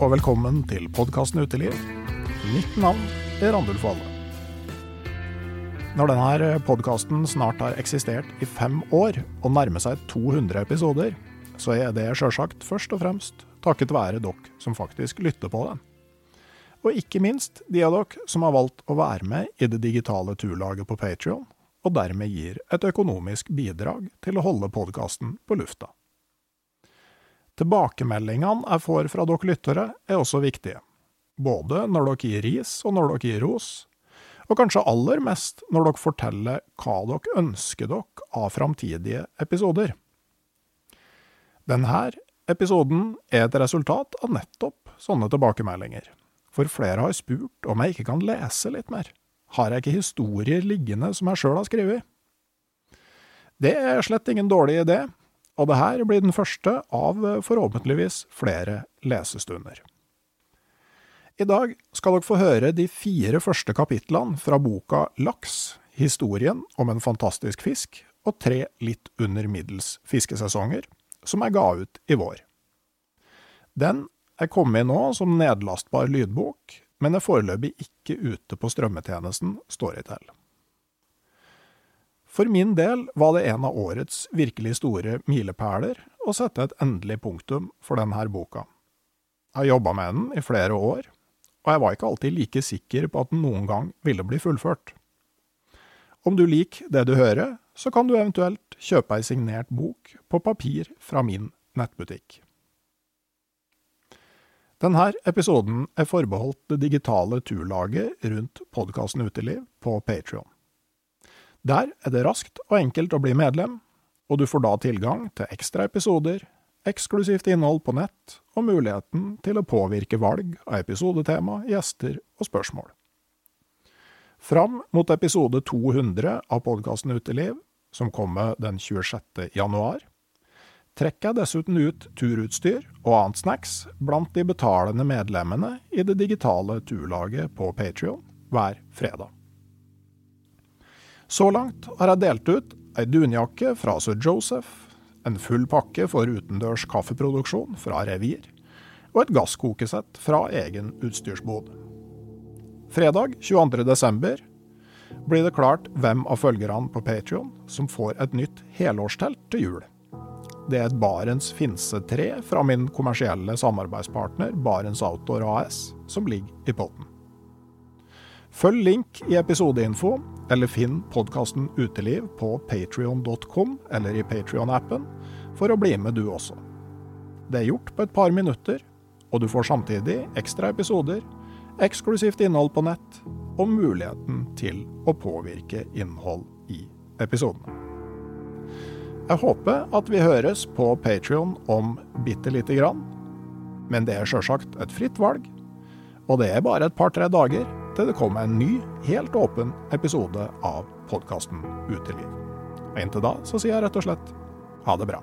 og velkommen til podkasten Uteliv. Mitt navn er Randulf Valle. Når denne podkasten snart har eksistert i fem år og nærmer seg 200 episoder, så er det sjølsagt først og fremst takket være dere som faktisk lytter på den. Og ikke minst de av dere som har valgt å være med i det digitale turlaget på Patrion, og dermed gir et økonomisk bidrag til å holde podkasten på lufta. Tilbakemeldingene jeg får fra dere lyttere, er også viktige. Både når dere gir ris og når dere gir ros, og kanskje aller mest når dere forteller hva dere ønsker dere av framtidige episoder. Denne episoden er et resultat av nettopp sånne tilbakemeldinger, for flere har spurt om jeg ikke kan lese litt mer. Har jeg ikke historier liggende som jeg sjøl har skrevet? Det er slett ingen dårlig idé, og det her blir den første av forhåpentligvis flere lesestunder. I dag skal dere få høre de fire første kapitlene fra boka Laks, historien om en fantastisk fisk, og tre litt under middels fiskesesonger, som jeg ga ut i vår. Den er kommet nå som nedlastbar lydbok, men er foreløpig ikke ute på strømmetjenesten Storytel. For min del var det en av årets virkelig store milepæler å sette et endelig punktum for denne boka. Jeg jobba med den i flere år, og jeg var ikke alltid like sikker på at den noen gang ville bli fullført. Om du liker det du hører, så kan du eventuelt kjøpe ei signert bok på papir fra min nettbutikk. Denne episoden er forbeholdt det digitale turlaget rundt podkasten Uteliv på Patrion. Der er det raskt og enkelt å bli medlem, og du får da tilgang til ekstra episoder, eksklusivt innhold på nett og muligheten til å påvirke valg av episodetema, gjester og spørsmål. Fram mot episode 200 av podkasten Uteliv, som kommer den 26. januar, trekker jeg dessuten ut turutstyr og annet snacks blant de betalende medlemmene i det digitale turlaget på Patrion hver fredag. Så langt har jeg delt ut ei dunjakke fra sir Joseph, en full pakke for utendørs kaffeproduksjon fra Revir, og et gasskokesett fra egen utstyrsbod. Fredag 22.12. blir det klart hvem av følgerne på Patrion som får et nytt helårstelt til jul. Det er et Barents Finse-tre fra min kommersielle samarbeidspartner Barents Outdoor AS som ligger i potten. Følg link i episodeinfo eller finn podkasten Uteliv på patrion.com eller i Patrion-appen for å bli med du også. Det er gjort på et par minutter, og du får samtidig ekstra episoder, eksklusivt innhold på nett og muligheten til å påvirke innhold i episodene. Jeg håper at vi høres på Patrion om bitte lite grann, men det er sjølsagt et fritt valg, og det er bare et par-tre dager til det kommer en ny, helt åpen episode av podkasten Uteliv. Og inntil da så sier jeg rett og slett ha det bra.